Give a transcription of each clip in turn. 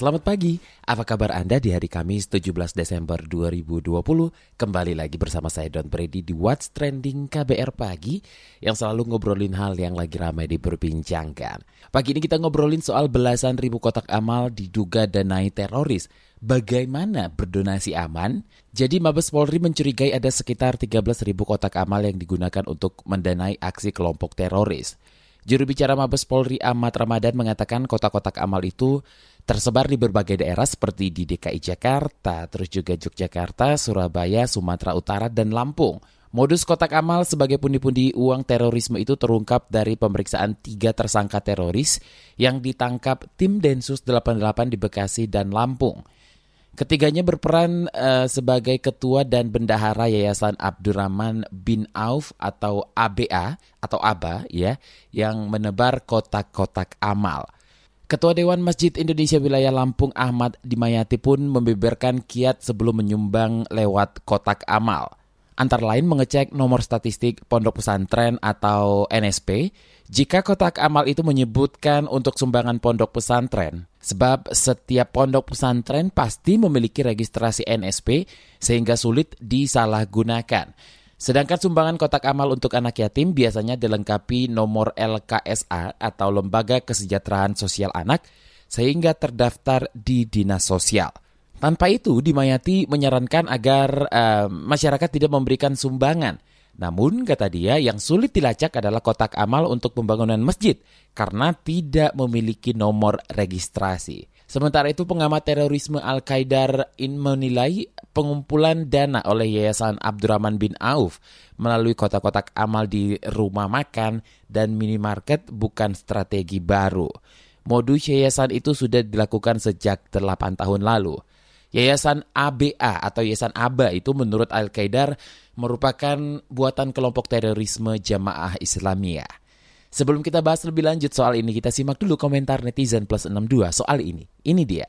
Selamat pagi, apa kabar Anda di hari Kamis 17 Desember 2020? Kembali lagi bersama saya Don Brady di What's Trending KBR Pagi yang selalu ngobrolin hal yang lagi ramai diperbincangkan. Pagi ini kita ngobrolin soal belasan ribu kotak amal diduga danai teroris. Bagaimana berdonasi aman? Jadi Mabes Polri mencurigai ada sekitar 13 ribu kotak amal yang digunakan untuk mendanai aksi kelompok teroris. Juru bicara Mabes Polri Ahmad Ramadan mengatakan kotak-kotak amal itu tersebar di berbagai daerah seperti di DKI Jakarta, terus juga Yogyakarta, Surabaya, Sumatera Utara, dan Lampung. Modus kotak amal sebagai pundi-pundi uang terorisme itu terungkap dari pemeriksaan tiga tersangka teroris yang ditangkap tim Densus 88 di Bekasi dan Lampung. Ketiganya berperan uh, sebagai ketua dan bendahara Yayasan Abdurrahman bin Auf atau ABA atau ABA ya yang menebar kotak-kotak amal. Ketua Dewan Masjid Indonesia Wilayah Lampung Ahmad Dimayati pun membeberkan kiat sebelum menyumbang lewat kotak amal. Antara lain mengecek nomor statistik pondok pesantren atau NSP jika kotak amal itu menyebutkan untuk sumbangan pondok pesantren. Sebab setiap pondok pesantren pasti memiliki registrasi NSP sehingga sulit disalahgunakan. Sedangkan sumbangan kotak amal untuk anak yatim biasanya dilengkapi nomor LKSA atau Lembaga Kesejahteraan Sosial Anak sehingga terdaftar di Dinas Sosial. Tanpa itu, Dimayati menyarankan agar uh, masyarakat tidak memberikan sumbangan. Namun, kata dia, yang sulit dilacak adalah kotak amal untuk pembangunan masjid karena tidak memiliki nomor registrasi. Sementara itu pengamat terorisme Al-Qaidar In menilai pengumpulan dana oleh Yayasan Abdurrahman bin Auf melalui kotak-kotak amal di rumah makan dan minimarket bukan strategi baru. Modus yayasan itu sudah dilakukan sejak 8 tahun lalu. Yayasan ABA atau Yayasan ABA itu menurut Al-Qaidar merupakan buatan kelompok terorisme Jamaah Islamiyah. Sebelum kita bahas lebih lanjut soal ini, kita simak dulu komentar netizen plus 62 soal ini. Ini dia.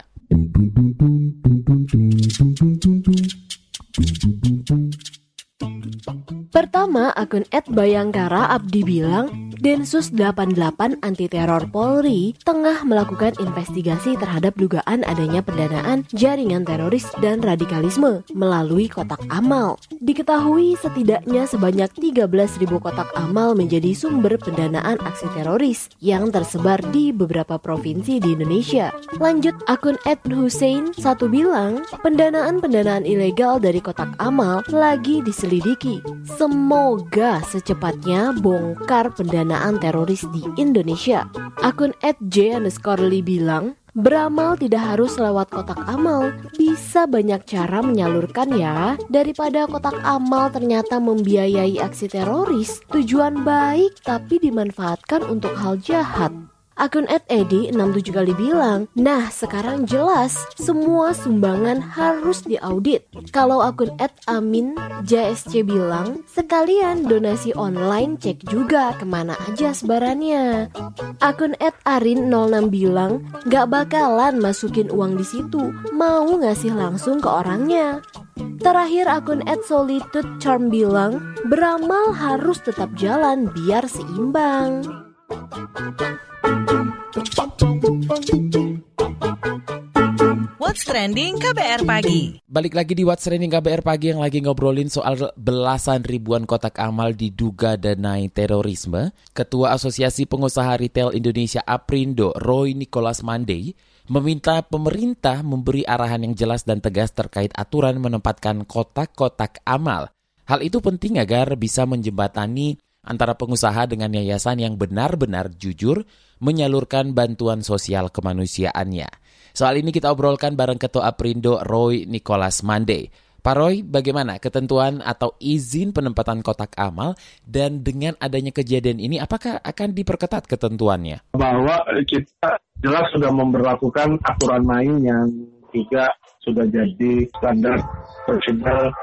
Pertama, akun @bayangkara Abdi bilang, Densus 88 Anti Teror Polri tengah melakukan investigasi terhadap dugaan adanya pendanaan jaringan teroris dan radikalisme melalui kotak amal. Diketahui setidaknya sebanyak 13.000 kotak amal menjadi sumber pendanaan aksi teroris yang tersebar di beberapa provinsi di Indonesia. Lanjut akun Ed Hussein satu bilang, pendanaan-pendanaan ilegal dari kotak amal lagi diselidiki. Semoga secepatnya bongkar pendanaan teroris di Indonesia. Akun @j underscore bilang, Beramal tidak harus lewat kotak amal, bisa banyak cara menyalurkan ya. Daripada kotak amal ternyata membiayai aksi teroris, tujuan baik tapi dimanfaatkan untuk hal jahat. Akun @edi67 kali bilang, "Nah, sekarang jelas semua sumbangan harus diaudit." Kalau akun @amin JSC bilang, "Sekalian donasi online cek juga ke mana aja sebarannya." Akun @arin06 bilang, "Gak bakalan masukin uang di situ, mau ngasih langsung ke orangnya." Terakhir akun @solitude charm bilang, "Beramal harus tetap jalan biar seimbang." What's Trending KBR Pagi Balik lagi di What's Trending KBR Pagi yang lagi ngobrolin soal belasan ribuan kotak amal diduga danai terorisme. Ketua Asosiasi Pengusaha Retail Indonesia Aprindo, Roy Nicholas Mandey, meminta pemerintah memberi arahan yang jelas dan tegas terkait aturan menempatkan kotak-kotak amal. Hal itu penting agar bisa menjembatani antara pengusaha dengan yayasan yang benar-benar jujur menyalurkan bantuan sosial kemanusiaannya. Soal ini kita obrolkan bareng Ketua Aprindo Roy Nicholas Mande. Pak Roy, bagaimana ketentuan atau izin penempatan kotak amal dan dengan adanya kejadian ini apakah akan diperketat ketentuannya? Bahwa kita jelas sudah memperlakukan aturan main yang juga sudah jadi standar prosedur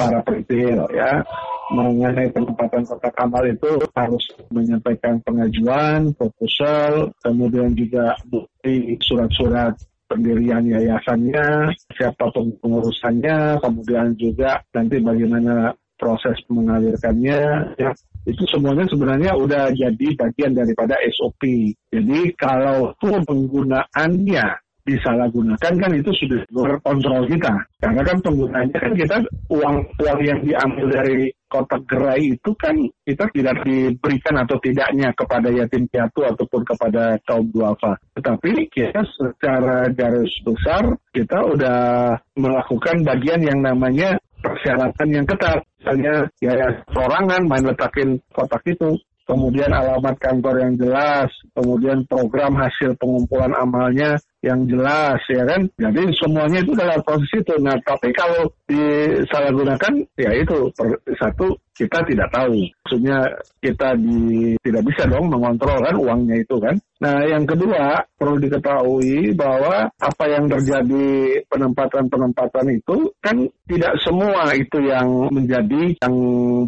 para retail ya mengenai penempatan kotak amal itu harus menyampaikan pengajuan, proposal, kemudian juga bukti surat-surat pendirian yayasannya, siapa pengurusannya, kemudian juga nanti bagaimana proses mengalirkannya, ya itu semuanya sebenarnya udah jadi bagian daripada SOP. Jadi kalau penggunaannya disalahgunakan kan itu sudah luar kontrol kita. Karena kan penggunanya kan kita uang uang yang diambil dari kotak gerai itu kan kita tidak diberikan atau tidaknya kepada yatim piatu ataupun kepada kaum duafa. Tetapi kita secara garis besar kita udah melakukan bagian yang namanya persyaratan yang ketat. Misalnya ya perorangan main letakin kotak itu kemudian alamat kantor yang jelas, kemudian program hasil pengumpulan amalnya yang jelas ya kan. Jadi semuanya itu dalam proses itu. Nah tapi kalau disalahgunakan ya itu per, satu kita tidak tahu. Maksudnya kita di, tidak bisa dong mengontrol kan uangnya itu kan. Nah yang kedua perlu diketahui bahwa apa yang terjadi penempatan-penempatan itu kan tidak semua itu yang menjadi yang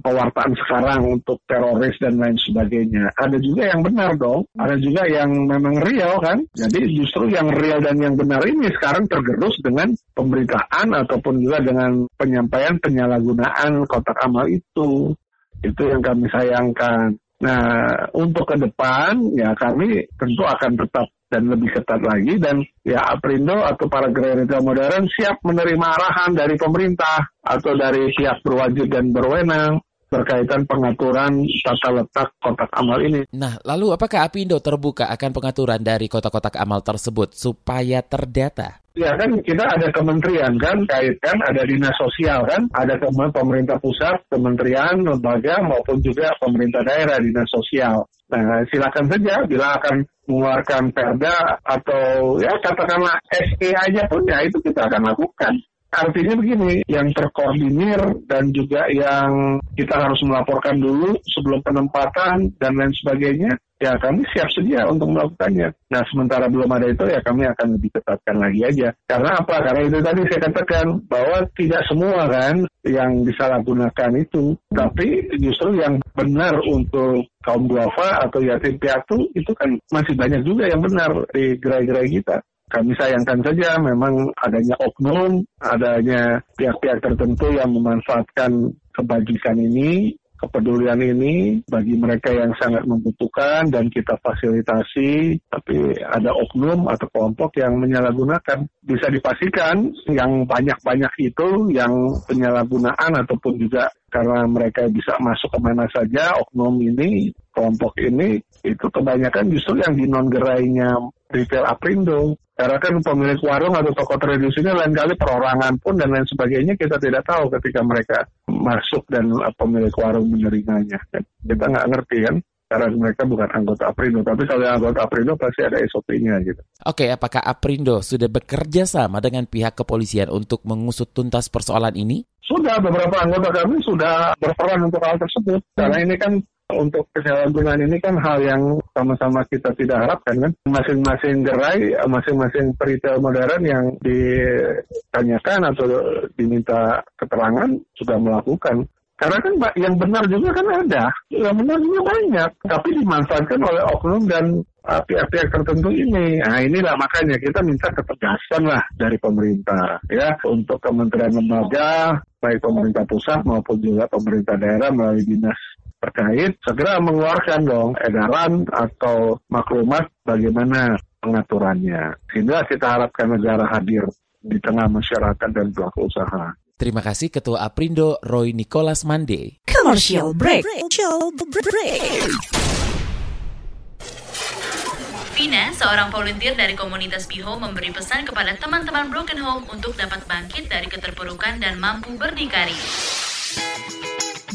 pewartaan sekarang untuk teroris dan lain sebagainya. Ada juga yang benar dong. Ada juga yang memang real kan. Jadi justru yang real dan yang benar ini sekarang tergerus dengan pemberitaan ataupun juga dengan penyampaian penyalahgunaan kotak amal itu. Itu yang kami sayangkan. Nah, untuk ke depan ya kami tentu akan tetap dan lebih ketat lagi dan ya Aprindo atau para gereja modern siap menerima arahan dari pemerintah atau dari pihak berwajib dan berwenang berkaitan pengaturan tata letak kotak amal ini. Nah, lalu apakah Apindo terbuka akan pengaturan dari kotak-kotak amal tersebut supaya terdata? Ya kan kita ada kementerian kan, kaitkan ada dinas sosial kan, ada pemerintah pusat, kementerian, lembaga maupun juga pemerintah daerah dinas sosial. Nah silakan saja bila akan mengeluarkan perda atau ya katakanlah SE aja pun ya itu kita akan lakukan. Artinya begini, yang terkoordinir dan juga yang kita harus melaporkan dulu sebelum penempatan dan lain sebagainya, ya kami siap sedia untuk melakukannya. Nah sementara belum ada itu ya kami akan lebih ketatkan lagi aja. Karena apa? Karena itu tadi saya katakan bahwa tidak semua kan yang disalahgunakan itu, tapi justru yang benar untuk kaum duafa atau yatim piatu itu kan masih banyak juga yang benar di gerai-gerai kita kami sayangkan saja memang adanya oknum, adanya pihak-pihak tertentu yang memanfaatkan kebajikan ini, kepedulian ini bagi mereka yang sangat membutuhkan dan kita fasilitasi, tapi ada oknum atau kelompok yang menyalahgunakan. Bisa dipastikan yang banyak-banyak itu yang penyalahgunaan ataupun juga karena mereka bisa masuk ke mana saja, oknum ini, kelompok ini, itu kebanyakan justru yang di non gerainya retail Aprindo. Karena kan pemilik warung atau toko tradisinya lain kali perorangan pun dan lain sebagainya kita tidak tahu ketika mereka masuk dan pemilik warung menerimanya. Kita nggak ngerti kan karena mereka bukan anggota Aprindo. Tapi kalau yang anggota Aprindo pasti ada SOP-nya gitu. Oke, apakah Aprindo sudah bekerja sama dengan pihak kepolisian untuk mengusut tuntas persoalan ini? Sudah, beberapa anggota kami sudah berperan untuk hal tersebut. Karena ini kan untuk penyalahgunaan ini kan hal yang sama-sama kita tidak harapkan kan. Masing-masing gerai, masing-masing peritel modern yang ditanyakan atau diminta keterangan sudah melakukan. Karena kan yang benar juga kan ada, yang benar juga banyak, tapi dimanfaatkan oleh oknum dan uh, pihak-pihak tertentu ini. Nah inilah makanya kita minta ketegasan lah dari pemerintah ya untuk kementerian lembaga, baik pemerintah pusat maupun juga pemerintah daerah melalui dinas terkait segera mengeluarkan dong edaran atau maklumat bagaimana pengaturannya. Sehingga kita harapkan negara hadir di tengah masyarakat dan pelaku usaha. Terima kasih Ketua Aprindo Roy Nicholas Mande. Commercial break. Commercial break. Vina, seorang volunteer dari komunitas Biho memberi pesan kepada teman-teman Broken Home untuk dapat bangkit dari keterpurukan dan mampu berdikari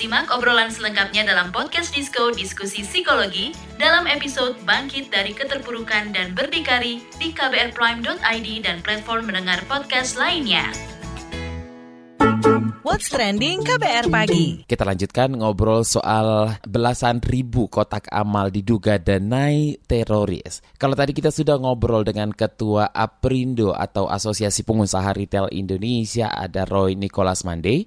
Simak obrolan selengkapnya dalam podcast Disco Diskusi Psikologi dalam episode Bangkit dari Keterpurukan dan Berdikari di kbrprime.id dan platform mendengar podcast lainnya. What's Trending KBR Pagi. Kita lanjutkan ngobrol soal belasan ribu kotak amal diduga danai teroris. Kalau tadi kita sudah ngobrol dengan Ketua APRINDO atau Asosiasi Pengusaha Retail Indonesia, ada Roy Nicholas Mande.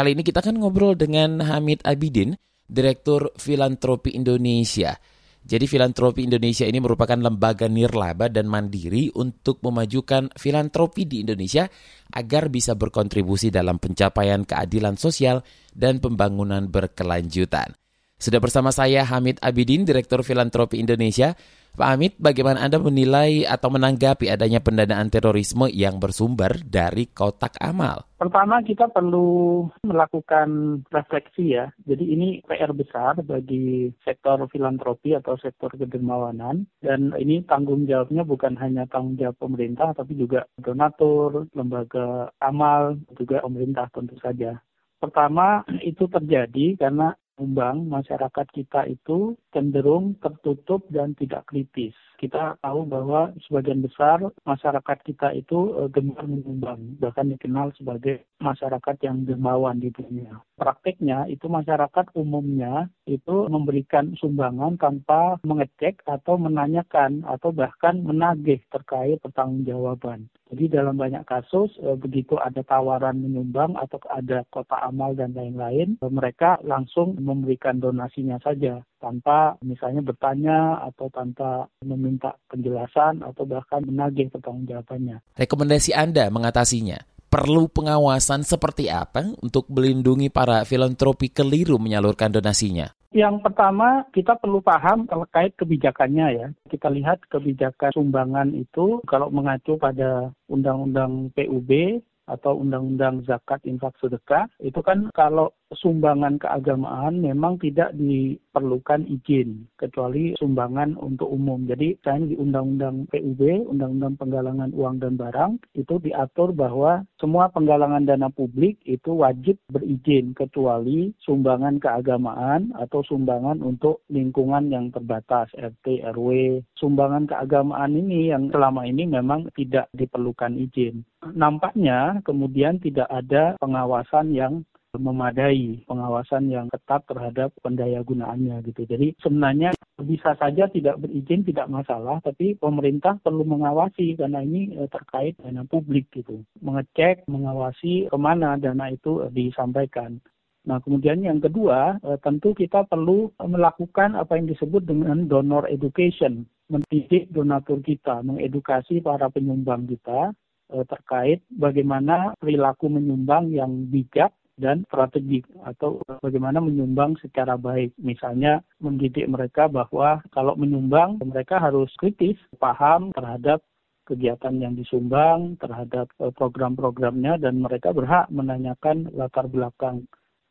Kali ini kita akan ngobrol dengan Hamid Abidin, Direktur Filantropi Indonesia. Jadi filantropi Indonesia ini merupakan lembaga nirlaba dan mandiri untuk memajukan filantropi di Indonesia agar bisa berkontribusi dalam pencapaian keadilan sosial dan pembangunan berkelanjutan. Sudah bersama saya Hamid Abidin, Direktur Filantropi Indonesia. Pak Hamid, bagaimana Anda menilai atau menanggapi adanya pendanaan terorisme yang bersumber dari kotak amal? Pertama, kita perlu melakukan refleksi ya. Jadi ini PR besar bagi sektor filantropi atau sektor kedermawanan. Dan ini tanggung jawabnya bukan hanya tanggung jawab pemerintah, tapi juga donatur, lembaga amal, juga pemerintah tentu saja. Pertama, itu terjadi karena Umbang masyarakat kita itu cenderung tertutup dan tidak kritis. Kita tahu bahwa sebagian besar masyarakat kita itu uh, gemar menyumbang, bahkan dikenal sebagai masyarakat yang dermawan di dunia. Prakteknya itu masyarakat umumnya itu memberikan sumbangan tanpa mengecek atau menanyakan atau bahkan menagih terkait pertanggungjawaban. Jadi dalam banyak kasus e, begitu ada tawaran menyumbang atau ada kota amal dan lain-lain, e, mereka langsung memberikan donasinya saja tanpa misalnya bertanya atau tanpa meminta penjelasan atau bahkan menagih pertanggungjawabannya. Rekomendasi Anda mengatasinya? Perlu pengawasan seperti apa untuk melindungi para filantropi keliru menyalurkan donasinya? Yang pertama, kita perlu paham terkait kebijakannya ya. Kita lihat kebijakan sumbangan itu kalau mengacu pada Undang-Undang PUB atau Undang-Undang Zakat Infak Sedekah, itu kan kalau sumbangan keagamaan memang tidak diperlukan izin kecuali sumbangan untuk umum. Jadi saya di Undang-Undang PUB, Undang-Undang Penggalangan Uang dan Barang itu diatur bahwa semua penggalangan dana publik itu wajib berizin kecuali sumbangan keagamaan atau sumbangan untuk lingkungan yang terbatas RT RW. Sumbangan keagamaan ini yang selama ini memang tidak diperlukan izin. Nampaknya kemudian tidak ada pengawasan yang memadai pengawasan yang ketat terhadap pendaya gunaannya gitu. Jadi sebenarnya bisa saja tidak berizin tidak masalah, tapi pemerintah perlu mengawasi karena ini eh, terkait dana publik gitu. Mengecek, mengawasi ke mana dana itu eh, disampaikan. Nah, kemudian yang kedua, eh, tentu kita perlu melakukan apa yang disebut dengan donor education, mendidik donatur kita, mengedukasi para penyumbang kita terkait bagaimana perilaku menyumbang yang bijak dan strategik atau bagaimana menyumbang secara baik. Misalnya mendidik mereka bahwa kalau menyumbang mereka harus kritis, paham terhadap kegiatan yang disumbang, terhadap eh, program-programnya dan mereka berhak menanyakan latar belakang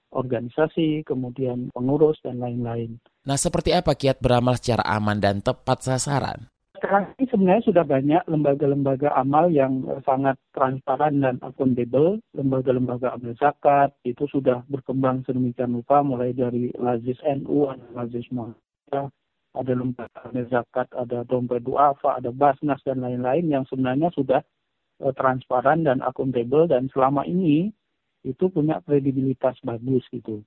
organisasi, kemudian pengurus dan lain-lain. Nah, seperti apa kiat beramal secara aman dan tepat sasaran? Sekarang ini sebenarnya sudah banyak lembaga-lembaga amal yang eh, sangat transparan dan akuntabel. Lembaga-lembaga amal zakat itu sudah berkembang sedemikian rupa mulai dari Lazis NU, ada Lazis Muhammadiyah, ada lembaga amal zakat, ada dompet duafa, ada basnas dan lain-lain yang sebenarnya sudah uh, transparan dan akuntabel dan selama ini itu punya kredibilitas bagus gitu.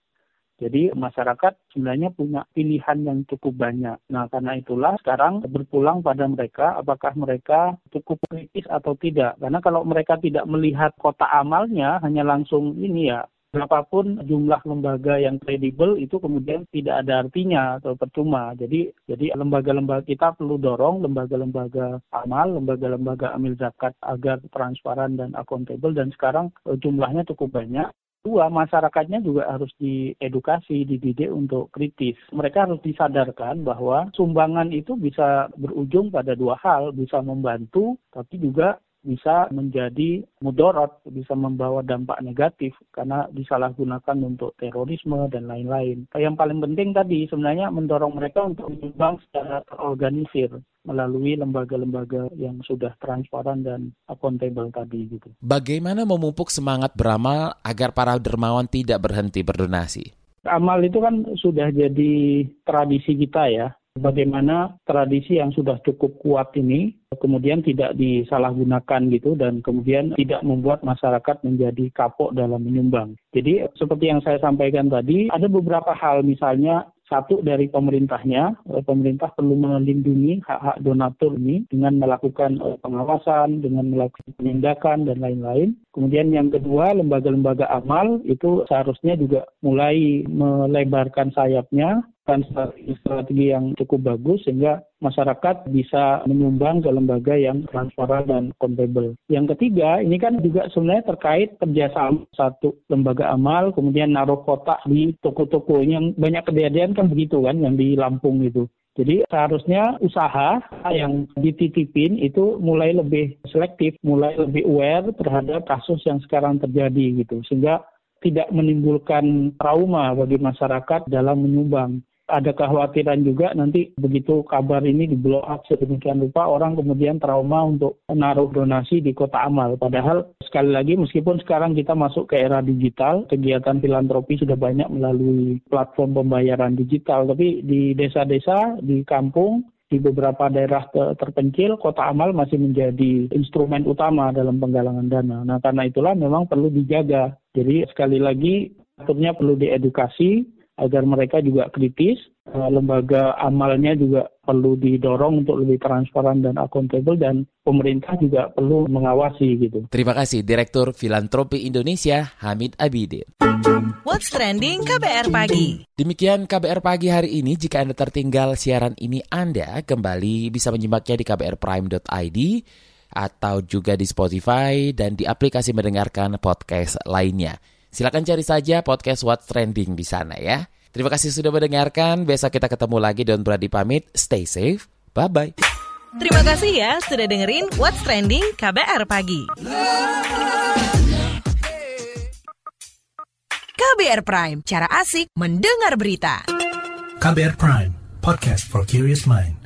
Jadi masyarakat sebenarnya punya pilihan yang cukup banyak. Nah karena itulah sekarang berpulang pada mereka apakah mereka cukup kritis atau tidak. Karena kalau mereka tidak melihat kota amalnya hanya langsung ini ya berapapun jumlah lembaga yang kredibel itu kemudian tidak ada artinya atau percuma. Jadi jadi lembaga-lembaga kita perlu dorong lembaga-lembaga amal, lembaga-lembaga amil zakat agar transparan dan akuntabel dan sekarang eh, jumlahnya cukup banyak. Dua, masyarakatnya juga harus diedukasi, dididik untuk kritis. Mereka harus disadarkan bahwa sumbangan itu bisa berujung pada dua hal, bisa membantu, tapi juga bisa menjadi mudorot, bisa membawa dampak negatif karena disalahgunakan untuk terorisme dan lain-lain. Yang paling penting tadi sebenarnya mendorong mereka untuk menyumbang secara terorganisir melalui lembaga-lembaga yang sudah transparan dan akuntabel tadi gitu. Bagaimana memupuk semangat beramal agar para dermawan tidak berhenti berdonasi? Amal itu kan sudah jadi tradisi kita ya. Bagaimana tradisi yang sudah cukup kuat ini kemudian tidak disalahgunakan gitu dan kemudian tidak membuat masyarakat menjadi kapok dalam menyumbang. Jadi seperti yang saya sampaikan tadi, ada beberapa hal misalnya satu dari pemerintahnya, eh, pemerintah perlu melindungi hak-hak donatur ini dengan melakukan eh, pengawasan, dengan melakukan penindakan dan lain-lain. Kemudian yang kedua, lembaga-lembaga amal itu seharusnya juga mulai melebarkan sayapnya dan strategi yang cukup bagus sehingga masyarakat bisa menyumbang ke lembaga yang transparan dan akuntabel. Yang ketiga, ini kan juga sebenarnya terkait kerjasama satu lembaga amal, kemudian naruh kotak di toko-toko yang banyak kejadian kan begitu kan, yang di Lampung itu. Jadi seharusnya usaha yang dititipin itu mulai lebih selektif, mulai lebih aware terhadap kasus yang sekarang terjadi gitu. Sehingga tidak menimbulkan trauma bagi masyarakat dalam menyumbang ada kekhawatiran juga nanti begitu kabar ini di blow up sedemikian rupa orang kemudian trauma untuk menaruh donasi di kota amal. Padahal sekali lagi meskipun sekarang kita masuk ke era digital, kegiatan filantropi sudah banyak melalui platform pembayaran digital, tapi di desa-desa, di kampung, di beberapa daerah terpencil, kota amal masih menjadi instrumen utama dalam penggalangan dana. Nah, karena itulah memang perlu dijaga. Jadi sekali lagi, aturnya perlu diedukasi, agar mereka juga kritis. Eh, lembaga amalnya juga perlu didorong untuk lebih transparan dan akuntabel dan pemerintah juga perlu mengawasi gitu. Terima kasih Direktur Filantropi Indonesia Hamid Abidin. What's trending KBR pagi? Demikian KBR pagi hari ini. Jika Anda tertinggal siaran ini, Anda kembali bisa menyimaknya di kbrprime.id atau juga di Spotify dan di aplikasi mendengarkan podcast lainnya. Silakan cari saja podcast What's Trending di sana ya. Terima kasih sudah mendengarkan. Besok kita ketemu lagi. Don't berani pamit. Stay safe. Bye-bye. Terima kasih ya sudah dengerin What's Trending KBR Pagi. KBR Prime, cara asik mendengar berita. KBR Prime, podcast for curious mind.